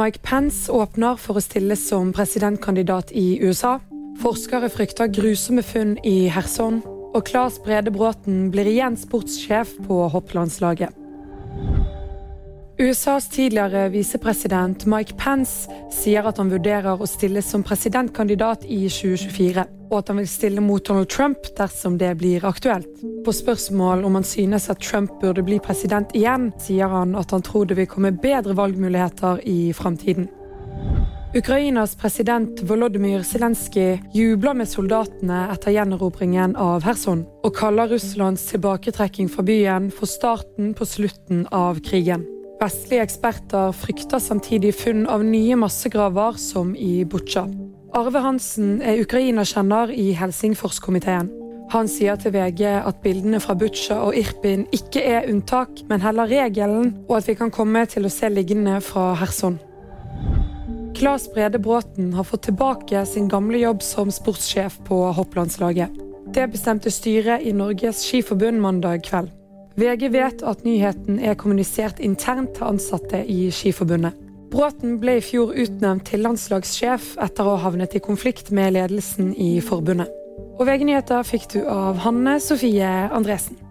Mike Pence åpner for å stille som presidentkandidat i USA. Forskere frykter grusomme funn i Kherson. Og Claes Brede Bråten blir igjen sportssjef på hopplandslaget. USAs tidligere visepresident Mike Pence sier at han vurderer å stille som presidentkandidat i 2024, og at han vil stille mot Donald Trump dersom det blir aktuelt. På spørsmål om han synes at Trump burde bli president igjen, sier han at han tror det vil komme bedre valgmuligheter i framtiden. Ukrainas president Volodymyr Zelenskyj jubler med soldatene etter gjenerobringen av Kherson, og kaller Russlands tilbaketrekking fra byen for starten på slutten av krigen. Vestlige eksperter frykter samtidig funn av nye massegraver, som i Butsja. Arve Hansen er Ukraina-kjenner i Helsingforskomiteen. Han sier til VG at bildene fra Butsja og Irpin ikke er unntak, men heller regelen, og at vi kan komme til å se liggende fra Herson. Claes Brede Bråten har fått tilbake sin gamle jobb som sportssjef på hopplandslaget. Det bestemte styret i Norges Skiforbund mandag kveld. VG vet at nyheten er kommunisert internt til ansatte i Skiforbundet. Bråten ble i fjor utnevnt til landslagssjef etter å ha havnet i konflikt med ledelsen i forbundet. Og VG-nyheter fikk du av Hanne Sofie Andresen.